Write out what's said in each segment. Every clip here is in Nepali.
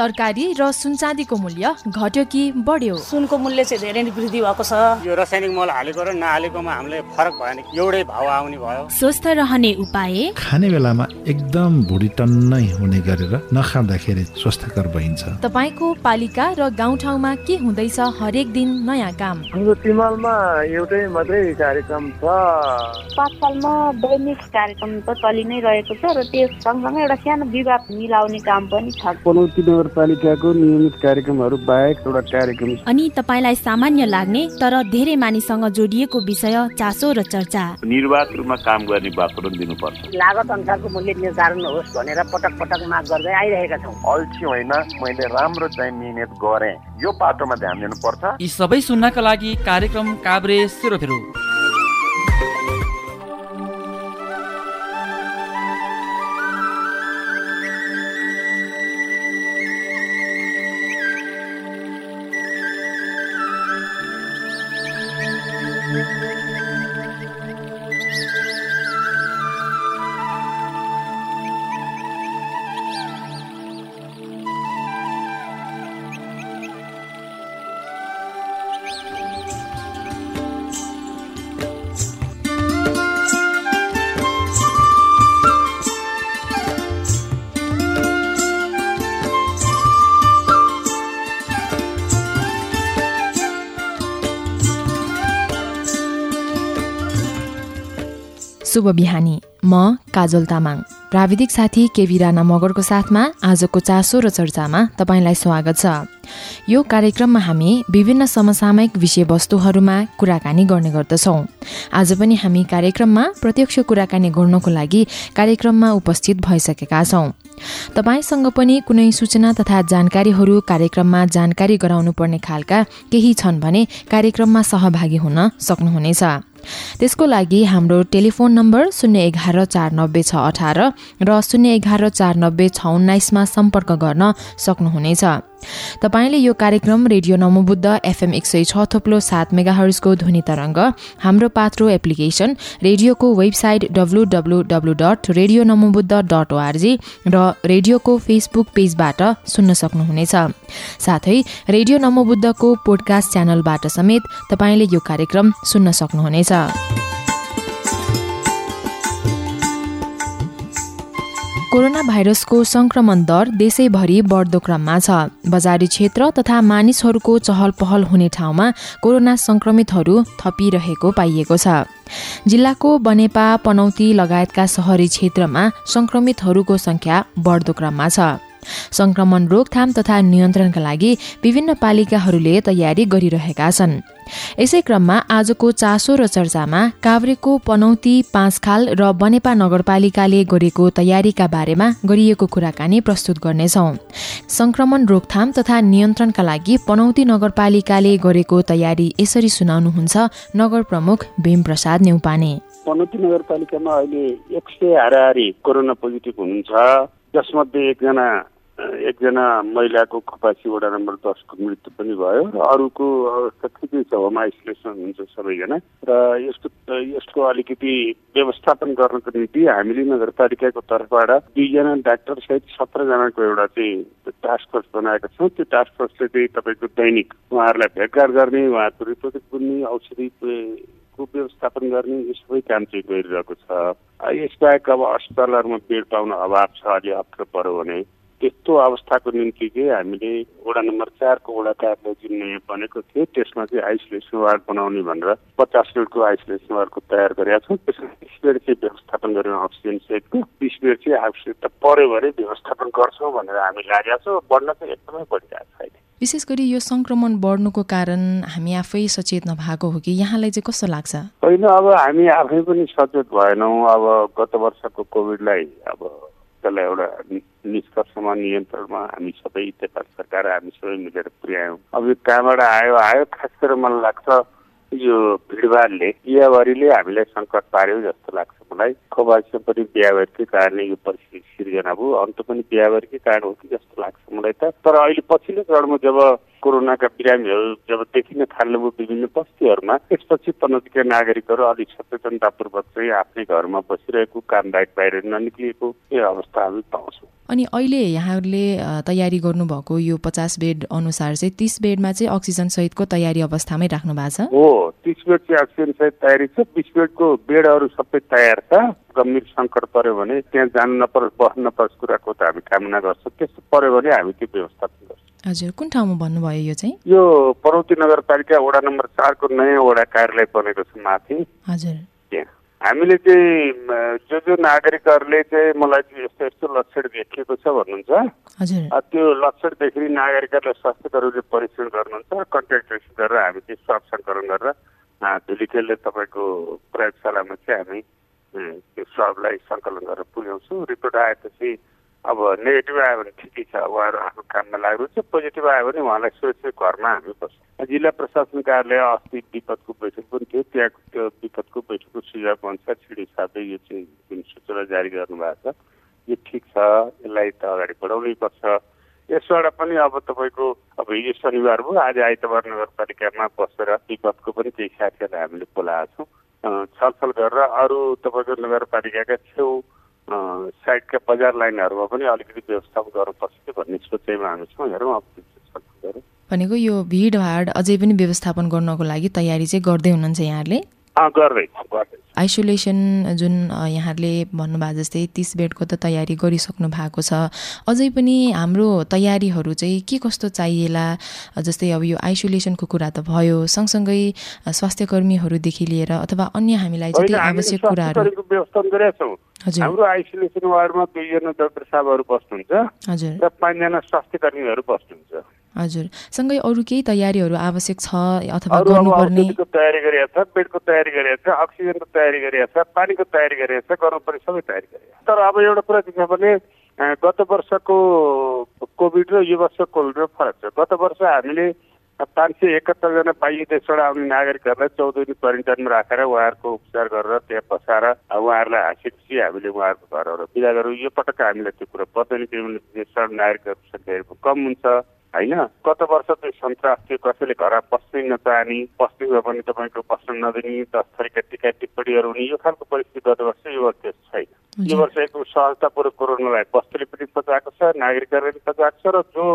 तरकारी र सुनचाँदीको मूल्य घट्यो कि बढ्यो? सुनको मूल्य चाहिँ धेरै नै वृद्धि भएको छ। यो रासायनिक मल हालेको र नहालेकोमा हामीले फरक भयो भने एउटै भाउ आउने भयो। स्वस्थ रहने उपाय? खाने बेलामा एकदम भुडी टन्नै हुने गरेर नखाँदाखेरि स्वस्थकर भइन्छ तपाईँको पालिका र गाउँठाउँमा के हुँदैछ हरेक दिन नयाँ काम? हाम्रो तिमालमा एउटै मात्रै कार्यक्रम छ। पाठशालमा दैनिक कार्यक्रम त चलि नै रहेको छ र त्यो सँगसँगै एउटा सानो विवाद मिलाउने काम पनि छ। पनौती नगरपालिकाको नियमित कार्यक्रमहरू बाहेक एउटा कार्यक्रम अनि तपाईँलाई सामान्य लाग्ने तर धेरै मानिससँग जोडिएको विषय चासो र चर्चा। निर्वाध रूपमा काम गर्ने वातावरण दिनुपर्छ। लागत अनुसारको मूल्य निर्धारण होस् भनेर पटक पटक माग गर्दै आइरहेका छौँ। अल्छी होइन मैले राम्रो चाहिँ मिहिनेत गरेँ। यो पाटोमा ध्यान दिनुपर्छ। यी सबै सुन्नका लागि कार्यक्रम काभ्रे सुरफेरो। Música शुभ बिहानी। म काजल तामाङ। प्राविधिक साथी केवी राणा मगरको साथमा आजको चासो र चर्चामा तपाईँलाई स्वागत छ। यो कार्यक्रममा हामी विभिन्न समसामयिक विषयवस्तुहरूमा कुराकानी गर्ने गर्दछौँ। आज पनि हामी कार्यक्रममा प्रत्यक्ष कुराकानी गर्नको लागि कार्यक्रममा उपस्थित भइसकेका छौँ। तपाईँसँग पनि कुनै सूचना तथा जानकारीहरू कार्यक्रममा जानकारी गराउनु पर्ने खालका केही छन् भने कार्यक्रममा सहभागी हुन सक्नुहुनेछ। त्यसको लागि हाम्रो टेलिफोन नम्बर शून्य एघार चार नब्बे छ अठार र शून्य एघार चार नब्बे छ उन्नाइसमा सम्पर्क गर्न सक्नुहुनेछ। तपाईँले यो कार्यक्रम रेडियो नमोबुद्ध एफएम एक सय छ थोप्लो सात मेगाहर्सको ध्वनि तरङ्ग हाम्रो पात्रो एप्लिकेसन रेडियोको website W W W dot radio Namobuddha dot org र रेडियोको फेसबुक पेजबाट सुन्न सक्नुहुनेछ। साथै रेडियो नमोबुद्धको पोडकास्ट च्यानलबाट समेत तपाईँले यो कार्यक्रम सुन्न सक्नुहुनेछ। कोरोना भाइरसको संक्रमण दर देशैभरि बढ्दो क्रममा छ। बजारी क्षेत्र तथा मानिसहरूको चहल पहल हुने ठाउँमा कोरोना संक्रमितहरू थपिरहेको पाइएको छ। जिल्लाको बनेपा पनौती लगायतका शहरी क्षेत्रमा संक्रमितहरूको संख्या बढ्दो क्रममा छ। संक्रमण रोकथाम तथा नियन्त्रणका लागि विभिन्न पालिकाहरूले तयारी गरिरहेका छन्। यसै क्रममा आजको चासो र चर्चामा काभ्रेको पनौती पाँचखाल र बनेपा नगरपालिकाले गरेको तयारीका बारेमा गरिएको कुराकानी प्रस्तुत गर्नेछौ। संक्रमण रोकथाम तथा नियन्त्रणका लागि पनौती नगरपालिकाले गरेको तयारी यसरी सुनाउनुहुन्छ नगर प्रमुख भीम प्रसाद नेउपाने पनौती नगरपालिकामा अहिले एक सय हाराहारी कोरोना पोजिटिभ हुनुहुन्छ। जसमध्ये एकजना एकजना महिलाको खपासी वडा नम्बर दसको मृत्यु पनि भयो र अरूको अवस्था ठिकै छ होम आइसोलेसन हुन्छ सबैजना। र यस्तो यसको अलिकति व्यवस्थापन गर्नको निम्ति हामीले नगरपालिकाको तर्फबाट दुईजना डाक्टर सहित सत्रजनाको एउटा चाहिँ टास्क फोर्स बनाएको छौँ। त्यो टास्क फोर्सले चाहिँ तपाईँको दैनिक उहाँहरूलाई भेटघाट गर्ने उहाँहरूको रिपोर्ट बुन्ने औषधि व्यवस्थापन गर्ने यो सबै काम चाहिँ गरिरहेको छ यसबाहेक अब अस्पतालहरूमा बेड पाउन अभाव छ अलि अप्ठ्यारो पऱ्यो भने त्यस्तो अवस्थाको निम्ति चाहिँ हामीले वडा नम्बर चारको वडा कार्यालय जुन नयाँ बनेको थियो त्यसमा चाहिँ आइसोलेसन वार्ड बनाउने भनेर पचास बेडको आइसोलेसन वार्डको तयार गरेका छौँ। त्यसमा बिस बेड चाहिँ व्यवस्थापन गरेर अक्सिजन सेटको बिस बेड चाहिँ आवश्यकता पऱ्यो भने व्यवस्थापन गर्छौँ भनेर हामी लागेका छौँ। बढ्न चाहिँ एकदमै बढिरहेको छ विशेष गरी यो संक्रमण बढ्नुको कारण हामी आफै सचेत नभएको हो कि? यहाँलाई चाहिँ कस्तो लाग्छ? होइन अब हामी आफै पनि सचेत भएनौँ। अब गत वर्षको कोभिडलाई अब त्यसलाई एउटा निष्कर्षमा नियन्त्रणमा हामी सबै नेपाल सरकार हामी सबै मिलेर पुर्यायौँ। अब यो कहाँबाट आयो? आयो खास गरेर मलाई लाग्छ यो भिडभाडले क्रियाभरिले हामीलाई सङ्कट पार्यो जस्तो लाग्छ। मलाई खोपासीमा पनि बिहाबारीकै कारणले यो परिस्थिति सिर्जना भयो। अन्त पनि बिहाबारीकै कारण हो कि जस्तो लाग्छ मलाई त। तर अहिले पछिल्लो चरणमा जब कोरोनाका बिरामीहरू जब देखिन थाल्नुभयो विभिन्न बस्तीहरूमा त्यसपछि पनौतीका नागरिकहरू अलिक सचेतनतापूर्वक चाहिँ आफ्नै घरमा बसिरहेको काम बाहेक बाहिर ननिक्लिएको यो अवस्था हामी पाउँछौँ। अनि अहिले यहाँहरूले तयारी गर्नुभएको यो पचास बेड अनुसार चाहिँ तिस बेडमा चाहिँ अक्सिजन सहितको तयारी अवस्थामै राख्नु भएको छ? हो तिस बेड चाहिँ अक्सिजन सहित तयारी छ। बिस बेडको बेडहरू सबै तयार छ गम्भीर सङ्कट पर्यो भने त्यहाँ जानु नपरोस् बस्नु नपरोस् कुराको त हामी कामना गर्छौँ। त्यस्तो पर्यो भने हामी त्यो व्यवस्थापन गर्छौँ। हजुर कुन ठाउँमा भन्नुभयो यो चाहिँ? यो पनौती नगरपालिका वडा नम्बर चारको नयाँ वडा कार्यालय बनेको छ माथि। हजुर। त्यहाँ। हामीले चाहिँ जो जो नागरिकहरूले चाहिँ मलाई चाहिँ यस्तो यस्तो लक्षण देखिएको छ भन्नुहुन्छ त्यो लक्षण देखि नागरिकहरूलाई स्वास्थ्यकर्मीले परीक्षण गर्नुहुन्छ कन्ट्याक्ट ट्रेसिङ गरेर हामी चाहिँ स्वाब सङ्कलन गरेर धुलीखेलले तपाईँको प्रयोगशालामा चाहिँ हामी त्यो स्वाबलाई सङ्कलन गरेर पुर्याउँछौँ। रिपोर्ट आएपछि अब नेगेटिभ आयो भने ठिकै छ उहाँहरू आफ्नो काममा लाग्नुहुन्छ पोजिटिभ आयो भने उहाँलाई सुरक्षित घरमा हामी बस्छौँ। जिल्ला प्रशासन कार्यालय अस्ति विपदको बैठक पनि थियो। त्यहाँको त्यो विपदको बैठकको सुझाव अनुसार छिडी साथै यो चाहिँ जुन सूचना जारी गर्नुभएको छ यो ठिक छ यसलाई त अगाडि बढाउनै पर्छ। यसबाट पनि अब तपाईँको अब हिजो शनिबार भयो। आज आइतबार नगरपालिकामा बसेर विपदको पनि केही साथीहरूलाई हामीले बोलाएको छौँ। छलफल गरेर अरू तपाईँको नगरपालिकाका छेउ साइडका बजार लाइनहरूमा पनि अलिकति व्यवस्थापन गर्नुपर्छ कि भन्ने सोचाइमा हामी छौँ। हेरौँ अब छलफल गरौँ भनेको यो भिडभाड अझै पनि व्यवस्थापन गर्नको लागि तयारी चाहिँ गर्दै हुनुहुन्छ यहाँहरूले? अँ गर्दैछौँ गर्दैछौँ आइसोलेसन जुन यहाँहरूले भन्नुभएको जस्तै तिस बेडको त तयारी गरिसक्नु भएको छ। अझै पनि हाम्रो तयारीहरू चाहिँ के कस्तो चाहिएला? जस्तै अब यो आइसोलेसनको कुरा त भयो सँगसँगै अ, स्वास्थ्यकर्मीहरूदेखि लिएर अथवा अन्य हामीलाई जति आवश्यक कुराहरू स्वास्थ्य हाम्रो आइसोलेसन वार्डमा दुईजना डाक्टर साहबहरू बस्नुहुन्छ। र पाँचजना स्वास्थ्य कर्मीहरू बस्नुहुन्छ। हजुर। सँगै अरू केही तयारीहरू आवश्यक छ अथवा गर्नुपर्ने? तयारी गरिएको छ बेडको तयारी गरिएको छ अक्सिजनको तयारी गरिएको छ पानीको तयारी गरिएको छ गर्नुपर्ने सबै तयारी गरिएको छ। तर अब एउटा कुरा के छ भने गत वर्षको कोभिड र यो वर्षको कोभिडमा फरक छ। गत वर्ष हामीले पाँच सय एकहत्तरजना बाह्य देशबाट आउने नागरिकहरूलाई चौध दिन क्वारेन्टाइनमा राखेर उहाँहरूको उपचार गरेर त्यहाँ बसाएर उहाँहरूलाई हाँसेपछि हामीले उहाँहरूको घरहरू बिदा गरौँ यो पटक हामीलाई त्यो कुरा पर्दैन किनभने देशबाट नागरिकहरूको सङ्ख्या कम हुन्छ। होइन? गत वर्ष चाहिँ सन्तास थियो कसैले घर पस्नै नचाहने पस्ने भए पनि तपाईँको पस्न नदिने दस थरीका टिका टिप्पणीहरू हुने यो खालको परिस्थिति गत वर्ष यो वर्ष छैन। यो वर्ष एकदम सहजतापूर्वक कोरोनालाई बस्तीले पनि बचाएको छ नागरिकहरूले पनि बचाएको छ र जो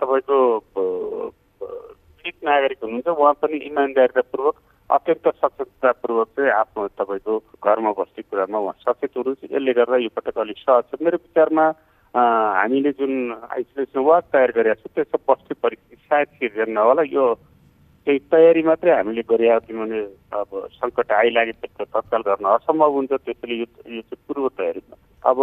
तपाईँको पीडित नागरिक हुनुहुन्छ उहाँ पनि इमान्दारितापूर्वक अत्यन्त सचेततापूर्वक चाहिँ आफ्नो तपाईँको घरमा बस्ने कुरामा उहाँ सचेत हुनुहुन्छ। यसले गर्दा यो पटक अलिक सहज छ। मेरो विचारमा हामीले जुन आइसोलेसन वार्ड तयार गरेका छौँ त्यसमा बस्ने परिस्थिति सायद सिर्जना नहोला यो त्यही तयारी मात्रै हामीले गरिरहेको किनभने अब सङ्कट आइलागेपछि तत्काल गर्न असम्भव हुन्छ त्यसैले यो यो चाहिँ पूर्व तयारी अब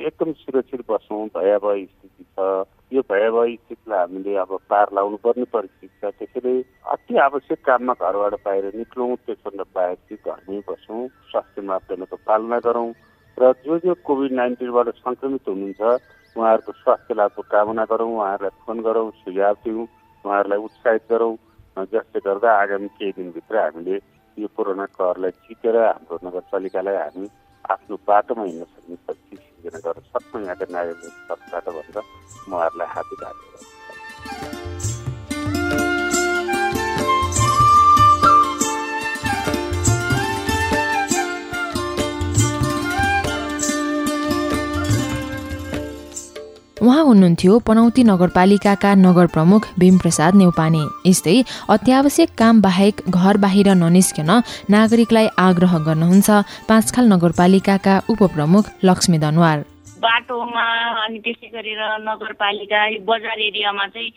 एकदम सुरक्षित बसौँ भयावह स्थिति छ यो भयावह स्थितिलाई हामीले अब पार लाउनु पर्ने परिस्थिति छ त्यसैले अति आवश्यक काममा घरबाट बाहिर निक्लौँ त्यसभन्दा बाहेक चाहिँ घरमै बसौँ स्वास्थ्य मापदण्डको पालना गरौँ र जो जो कोभिड नाइन्टिनबाट सङ्क्रमित हुनुहुन्छ उहाँहरूको स्वास्थ्य लाभको कामना गरौँ उहाँहरूलाई फोन गरौँ सुझाव दिउँ उहाँहरूलाई उत्साहित गरौँ जसले गर्दा आगामी केही दिनभित्र हामीले यो कोरोना कहरलाई जितेर हाम्रो नगरपालिकालाई हामी आफ्नो बाटोमा हिँड्न सक्ने परिस्थिति सिर्जना गर्न सक्छौँ। यहाँका नागरिक तर्फबाट भनेर उहाँहरूलाई हार्दिक आग्रह उहाँ हुनुहुन्थ्यो पनौती नगरपालिकाका नगर प्रमुख भीमप्रसाद नेउपाने। यस्तै अत्यावश्यक काम बाहेक घर बाहिर ननिस्कन नागरिकलाई आग्रह गर्नुहुन्छ पाँचखाल नगरपालिकाका उपप्रमुख लक्ष्मी दनवार। बाटोमा अनि त्यसै गरेर नगरपालिका बजार एरियामा चाहिँ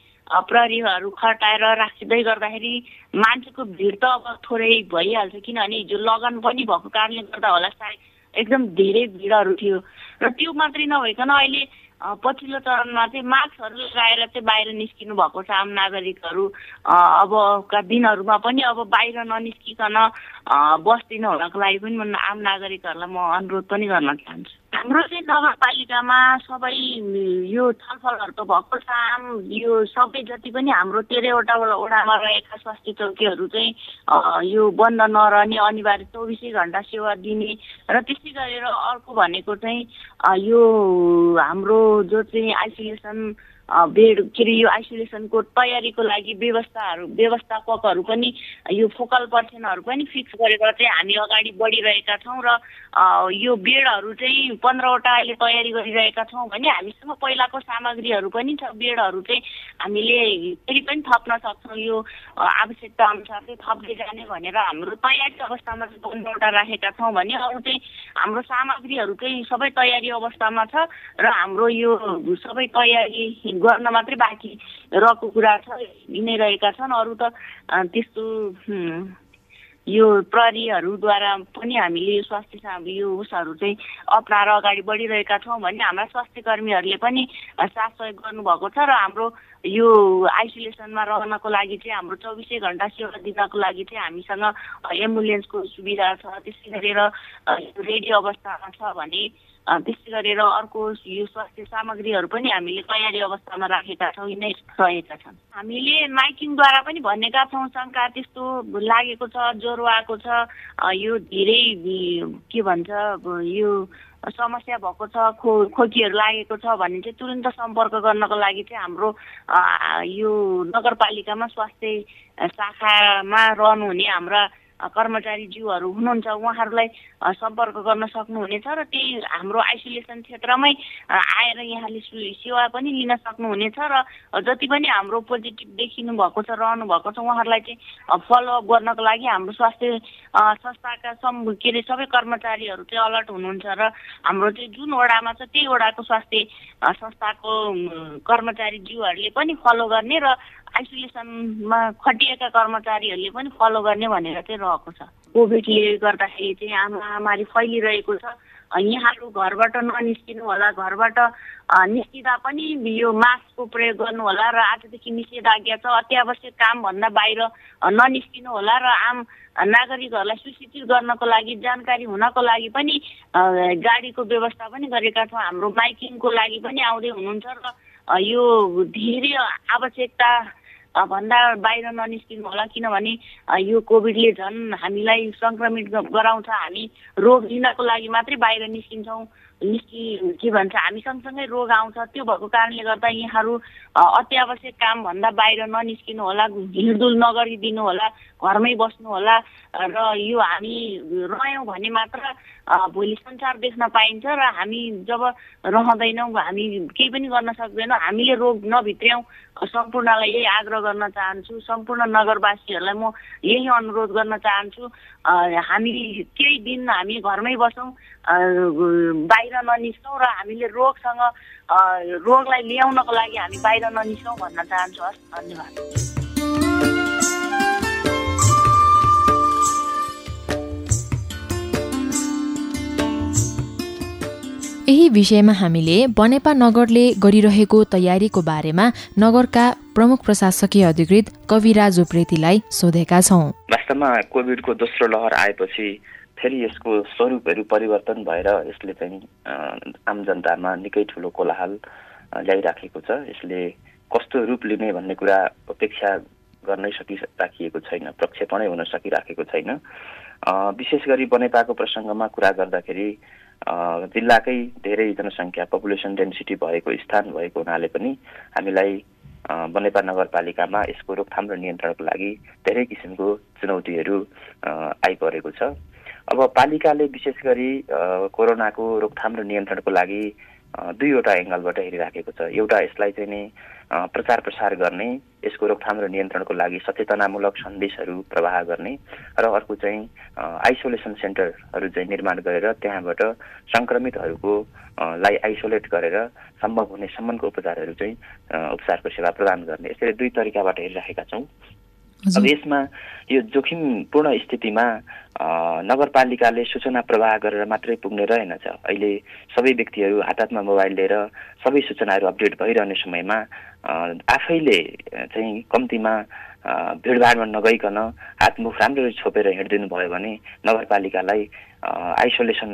प्रहरीहरू खटाएर राखिँदै गर्दाखेरि मान्छेको भिड त अब थोरै भइहाल्छ किनभने हिजो लगन पनि भएको कारणले गर्दा होला सायद एकदम धेरै भिडहरू थियो। र त्यो मात्रै नभइकन अहिले पछिल्लो चरणमा चाहिँ मास्कहरू लगाएर चाहिँ बाहिर निस्किनु भएको छ आम नागरिकहरू। अबका दिनहरूमा पनि अब बाहिर ननिस्किकन बस्दिन हुनको लागि पनि आम नागरिकहरूलाई म अनुरोध पनि गर्न चाहन्छु। हाम्रो चाहिँ नगरपालिकामा सबै यो छलफलहरू त भएको आम यो सबै जति पनि हाम्रो तेह्रवटा वडामा रहेका स्वास्थ्य चौकीहरू चाहिँ यो बन्द नरहने अनिवार्य चौबिसै घन्टा सेवा दिने र त्यस्तै गरेर अर्को भनेको चाहिँ यो हाम्रो जो चाहिँ आइसोलेसन के अरे यो आइसोलेसनको तयारीको लागि व्यवस्थाहरू व्यवस्थापकहरू पनि यो फोकल पर्सनहरू पनि फिक्स गरेर चाहिँ हामी अगाडि बढिरहेका छौँ र यो बेडहरू चाहिँ पन्ध्रवटा अहिले तयारी गरिरहेका छौँ भने हामीसँग पहिलाको सामग्रीहरू पनि छ। बेडहरू चाहिँ हामीले फेरि पनि थप्न सक्छौँ यो आवश्यकता अनुसार चाहिँ थप्दै जाने भनेर हाम्रो तयारी अवस्थामा चाहिँ पन्ध्रवटा राखेका छौँ भने अरू चाहिँ हाम्रो सामग्रीहरू चाहिँ सबै तयारी अवस्थामा छ र हाम्रो यो सबै तयारी गर्न मात्रै बाँकी रहेको कुरा छ यिनै रहेका छन्। अरू त त्यस्तो यो प्रहरीहरूद्वारा पनि हामीले यो स्वास्थ्य यो उसहरू चाहिँ अप्नाएर अगाडि बढिरहेका छौँ भने हाम्रा स्वास्थ्य कर्मीहरूले पनि साथ सहयोग गर्नुभएको छ र हाम्रो यो आइसोलेसनमा रहनको लागि चाहिँ हाम्रो चौबिसै घन्टा सेवा दिनको लागि चाहिँ हामीसँग एम्बुलेन्सको सुविधा छ त्यसै गरेर रेडी अवस्थामा छ भने त्यस्तै गरेर अर्को यो स्वास्थ्य सामग्रीहरू पनि हामीले तयारी अवस्थामा राखेका छौँ यिनै रहेका छन्। हामीले माइकिङद्वारा पनि भनेका छौँ शङ्का त्यस्तो लागेको छ ज्वरो आएको छ यो धेरै के भन्छ यो समस्या भएको छ खो खोकीहरू लागेको छ भने चाहिँ तुरन्त सम्पर्क गर्नको लागि चाहिँ हाम्रो यो नगरपालिकामा स्वास्थ्य शाखामा रहनुहुने हाम्रा कर्मचारीज्यूहरू हुनुहुन्छ उहाँहरूलाई सम्पर्क गर्न सक्नुहुनेछ र त्यही हाम्रो आइसोलेसन क्षेत्रमै आएर यहाँले सेवा पनि लिन सक्नुहुनेछ र जति पनि हाम्रो पोजिटिभ देखिनु भएको छ रहनु भएको छ उहाँहरूलाई चाहिँ फलोअप गर्नको लागि हाम्रो स्वास्थ्य संस्थाका सम् के अरे सबै कर्मचारीहरू चाहिँ अलर्ट हुनुहुन्छ र हाम्रो चाहिँ जुन वडामा छ त्यही वडाको स्वास्थ्य संस्थाको उम्, कर्मचारीज्यूहरूले पनि फलो गर्ने र आइसोलेसनमा खटिएका कर्मचारीहरूले पनि फलो गर्ने भनेर चाहिँ रहेको छ। कोभिडले गर्दाखेरि चाहिँ महामारी फैलिरहेको छ। यहाँहरू घरबाट ननिस्किनु होला घरबाट निस्किँदा पनि यो मास्कको प्रयोग गर्नु होला र आजदेखि निषेधाज्ञा छ। अत्यावश्यक कामभन्दा बाहिर ननिस्किनु होला र आम नागरिकहरूलाई सूचित गर्नको लागि जानकारी हुनको लागि पनि गाडीको व्यवस्था पनि गरेका छौँ। हाम्रो माइकिङको लागि पनि आउँदै हुनुहुन्छ र यो धेरै आवश्यकता भन्दा बाहिर ननिस्किनु होला किनभने यो कोभिडले झन् हामीलाई सङ्क्रमित गराउँछ। हामी रोग लिनको लागि मात्रै बाहिर निस्किन्छौँ। निस्कि के भन्छ हामी सँगसँगै रोग आउँछ। त्यो भएको कारणले गर्दा यहाँहरू अत्यावश्यक कामभन्दा बाहिर ननिस्किनु होला हिँडडुल नगरिदिनु होला। घरमै बस्नु होला र यो हामी रह्यौँ भने मात्र भोलि संसार देख्न पाइन्छ र हामी जब रहँदैनौँ हामी केही पनि गर्न सक्दैनौँ हामीले रोग नभित्र्याउँ। सम्पूर्णलाई यही आग्रह गर्न चाहन्छु। सम्पूर्ण नगरवासीहरूलाई म यही अनुरोध गर्न चाहन्छु। हामी केही दिन हामी घरमै बसौँ बाहिर ननिस्कौँ र हामीले रोगसँग रोगलाई ल्याउनको लागि हामी बाहिर ननिस्कौँ भन्न चाहन्छु। हस् धन्यवाद। यही विषयमा हामीले बनेपा नगरले गरिरहेको तयारीको बारेमा नगरका प्रमुख प्रशासकीय अधिकृत कविराज उप्रेतीलाई सोधेका छौँ। वास्तवमा कोभिडको दोस्रो लहर आएपछि फेरि यसको स्वरूपहरू परिवर्तन भएर यसले चाहिँ आम जनतामा निकै ठुलो कोलाहल ल्याइराखेको छ। यसले कस्तो रूप लिने भन्ने कुरा अपेक्षा गर्नै सकिराखिएको छैन प्रक्षेपणै हुन सकिराखेको छैन। विशेष गरी बनेपाको प्रसङ्गमा कुरा गर्दाखेरि जिल्लाकै धेरै जनसङ्ख्या पपुलेसन डेन्सिटी भएको स्थान भएको हुनाले पनि हामीलाई बनेपा नगरपालिकामा यसको रोकथाम र नियन्त्रणको लागि धेरै किसिमको चुनौतीहरू आइपरेको छ। अब पालिकाले विशेष गरी कोरोनाको रोकथाम र नियन्त्रणको लागि दुईवटा एङ्गलबाट हेरिराखेको छ। एउटा यसलाई चाहिँ नि प्रचार प्रसार गर्ने यसको रोकथाम र नियन्त्रणको लागि सचेतनामूलक सन्देशहरू प्रवाह गर्ने र अर्को चाहिँ आइसोलेसन सेन्टरहरू चाहिँ निर्माण गरेर त्यहाँबाट सङ्क्रमितहरूको लाई आइसोलेट गरेर सम्भव हुने सम्मको उपचारहरू चाहिँ उपचारको सेवा प्रदान गर्ने। यसरी दुई तरिकाबाट हेरिराखेका छौँ। अब यसमा यो जोखिमपूर्ण स्थितिमा नगरपालिकाले सूचना प्रवाह गरेर मात्रै पुग्ने रहेनछ अहिले सबै व्यक्तिहरू हात हातमा मोबाइल लिएर सबै सूचनाहरू अपडेट भइरहने समयमा आफैले चाहिँ कम्तीमा भिडभाडमा नगइकन हातमुख राम्ररी छोपेर हिँडिदिनु भयो भने नगरपालिकालाई आइसोलेसन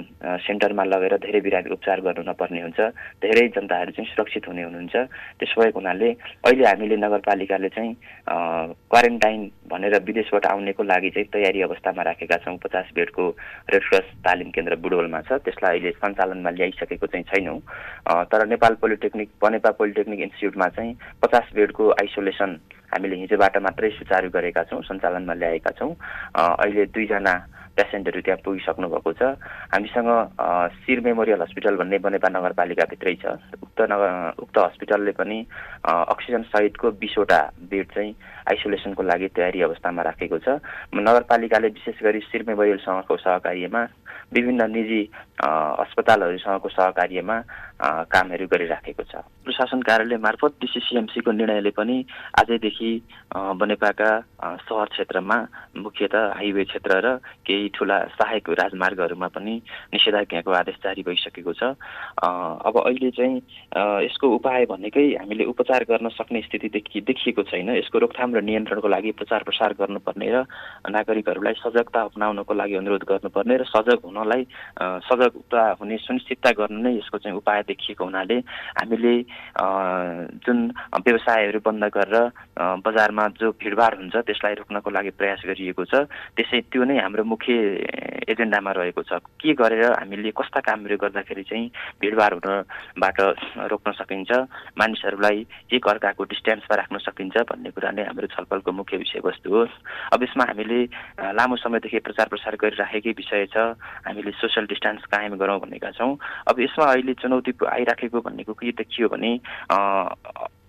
सेन्टरमा लगेर धेरै बिरामी उपचार गर्नु नपर्ने हुन्छ। धेरै जनताहरू चाहिँ सुरक्षित हुने हुनुहुन्छ। त्यसो भएको हुनाले अहिले हामीले नगरपालिकाले चाहिँ क्वारेन्टाइन भनेर विदेशबाट आउनेको लागि चाहिँ तयारी अवस्थामा राखेका छौँ। पचास बेडको रेडक्रस तालिम केन्द्र बुडवलमा छ। त्यसलाई अहिले सञ्चालनमा ल्याइसकेको चाहिँ छैनौँ। तर नेपाल पोलिटेक्निक बनेपा पोलिटेक्निक इन्स्टिच्युटमा चाहिँ पचास बेडको आइसोलेसन हामीले हिजोबाट मात्रै सुचारू गरेका छौँ सञ्चालनमा ल्याएका छौँ। अहिले दुईजना पेसेन्टहरू त्यहाँ पुगिसक्नु भएको छ। हामीसँग शिर मेमोरियल हस्पिटल भन्ने बनेपा नगरपालिकाभित्रै छ। उक्त नगर उक्त हस्पिटलले पनि अक्सिजन सहितको बिसवटा बेड चाहिँ आइसोलेसनको लागि तयारी अवस्थामा राखेको छ। नगरपालिकाले विशेष गरी शिर मेमोरियलसँगको सहकार्यमा विभिन्न निजी अस्पतालहरूसँगको सहकार्यमा कामहरू गरिराखेको छ। प्रशासन कार्यालय मार्फत डिसिसिएमसीको निर्णयले पनि आजैदेखि बनेपाका सहर क्षेत्रमा मुख्यतः हाइवे क्षेत्र र केही ठुला सहायक राजमार्गहरूमा पनि निषेधाज्ञाको आदेश जारी भइसकेको छ। अब अहिले चाहिँ यसको उपाय भनेकै हामीले उपचार गर्न सक्ने स्थिति देखि देखिएको छैन। यसको रोकथाम र नियन्त्रणको लागि प्रचार प्रसार गर्नुपर्ने र नागरिकहरूलाई सजगता अप्नाउनको लागि अनुरोध गर्नुपर्ने र सजग हुनलाई सजगता हुने सुनिश्चितता गर्नु नै यसको चाहिँ उपाय देखिएको हुनाले हामीले जुन व्यवसायहरू बन्द गरेर बजारमा जो भिडभाड हुन्छ त्यसलाई रोक्नको लागि प्रयास गरिएको छ। त्यसै त्यो नै हाम्रो मुख्य एजेन्डामा रहेको छ। के गरेर हामीले कस्ता कामहरू गर्दाखेरि चाहिँ भिडभाड हुनबाट रोक्न सकिन्छ मानिसहरूलाई एक अर्काको डिस्टेन्समा राख्न सकिन्छ भन्ने कुरा नै हाम्रो छलफलको मुख्य विषयवस्तु हो। अब यसमा हामीले लामो समयदेखि प्रचार प्रसार गरिराखेकै विषय छ। हामीले सोसियल डिस्टेन्स कायम गरौँ भनेका छौँ। अब यसमा अहिले चुनौती आइराखेको भन्नेको के देखियो भने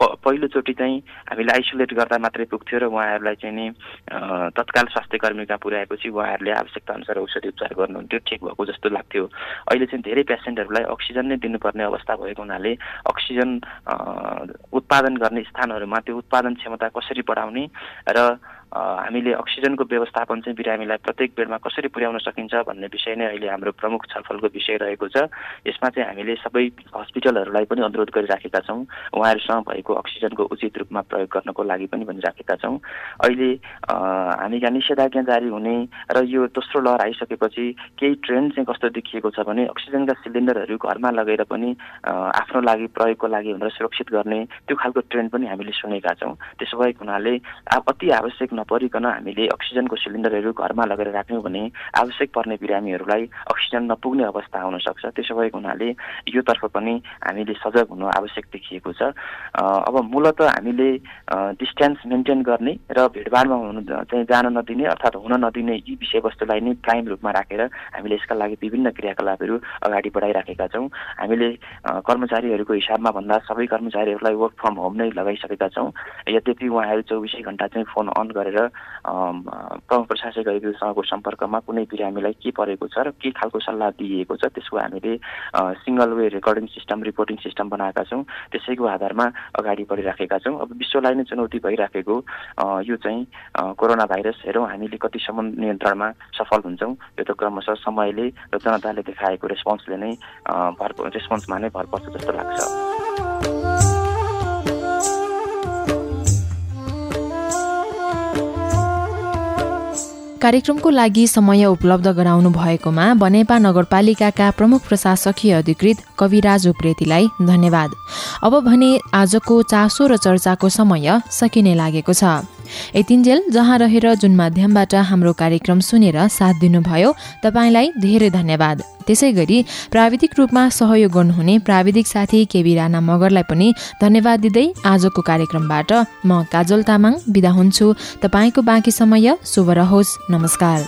पहिलोचोटि चाहिँ हामीले आइसोलेट गर्दा मात्रै पुग्थ्यो र उहाँहरूलाई चाहिँ नि तत्काल स्वास्थ्य कर्मीका पुर्याएपछि उहाँहरूले आवश्यकता अनुसार औषधि उपचार गर्नुहुन्थ्यो ठिक भएको जस्तो लाग्थ्यो। अहिले चाहिँ धेरै पेसेन्टहरूलाई अक्सिजन नै दिनुपर्ने अवस्था भएको हुनाले अक्सिजन उत्पादन गर्ने स्थानहरूमा त्यो उत्पादन क्षमता कसरी बढाउने र हामीले अक्सिजनको व्यवस्थापन चाहिँ बिरामीलाई प्रत्येक बेडमा कसरी पुर्याउन सकिन्छ भन्ने विषय नै अहिले हाम्रो प्रमुख छलफलको विषय रहेको छ। यसमा चाहिँ हामीले सबै हस्पिटलहरूलाई पनि अनुरोध गरिराखेका छौँ। उहाँहरूसँग भएको अक्सिजनको उचित रूपमा प्रयोग गर्नको लागि पनि भनिराखेका छौँ। अहिले हामी यहाँ निषेधाज्ञा जारी हुने र यो दोस्रो लहर आइसकेपछि केही ट्रेन्ड चाहिँ कस्तो देखिएको छ भने अक्सिजनका सिलिन्डरहरू घरमा लगेर पनि आफ्नो लागि प्रयोगको लागि भनेर सुरक्षित गर्ने त्यो खालको ट्रेन्ड पनि हामीले सुनेका छौँ। त्यसो भएको हुनाले अति आवश्यक नपरिकन हामीले अक्सिजनको सिलिन्डरहरू घरमा लगेर राख्यौँ भने आवश्यक पर्ने बिरामीहरूलाई अक्सिजन नपुग्ने अवस्था आउन सक्छ। त्यसो भएको हुनाले योतर्फ पनि हामीले सजग हुनु आवश्यक देखिएको छ। अब मूलत हामीले डिस्टेन्स मेन्टेन गर्ने र भिडभाडमा हुनु चाहिँ जान नदिने अर्थात् हुन नदिने यी विषयवस्तुलाई नै प्राइम रूपमा राखेर हामीले यसका लागि विभिन्न क्रियाकलापहरू अगाडि बढाइराखेका छौँ। हामीले कर्मचारीहरूको हिसाबमा भन्दा सबै कर्मचारीहरूलाई वर्क फ्रम होम नै लगाइसकेका छौँ। यद्यपि उहाँहरू चौबिसै घन्टा चाहिँ फोन अन गरेर गरेर प्रमुख प्रशासकहरूसँगको सम्पर्कमा कुनै बिरामीलाई के परेको छ र के खालको सल्लाह दिइएको छ त्यसको हामीले single way recording system reporting system बनाएका छौँ। त्यसैको आधारमा अगाडि बढिराखेका छौँ। अब विश्वलाई नै चुनौती भइराखेको यो चाहिँ कोरोना भाइरस हेरौँ हामीले कतिसम्म नियन्त्रणमा सफल हुन्छौँ। यो त क्रमशः समयले र जनताले देखाएको रेस्पोन्सले नै भर रेस्पोन्समा नै भर पर्छ जस्तो लाग्छ। कार्यक्रमको लागि समय उपलब्ध गराउनु भएकोमा बनेपा नगरपालिकाका प्रमुख प्रशासकीय अधिकृत कविराज उप्रेतीलाई धन्यवाद। अब भने आजको चासो र चर्चाको समय सकिने लागेको छ। यतिन्जेल जहाँ रहेर जुन माध्यमबाट हाम्रो कार्यक्रम सुनेर साथ दिनुभयो तपाईँलाई धेरै धन्यवाद। त्यसै गरी प्राविधिक रूपमा सहयोग गर्नुहुने प्राविधिक साथी केबी राणा मगरलाई पनि धन्यवाद दिँदै आजको कार्यक्रमबाट म काजल तामाङ बिदा हुन्छु। तपाईँको बाँकी समय शुभ रहोस्। नमस्कार।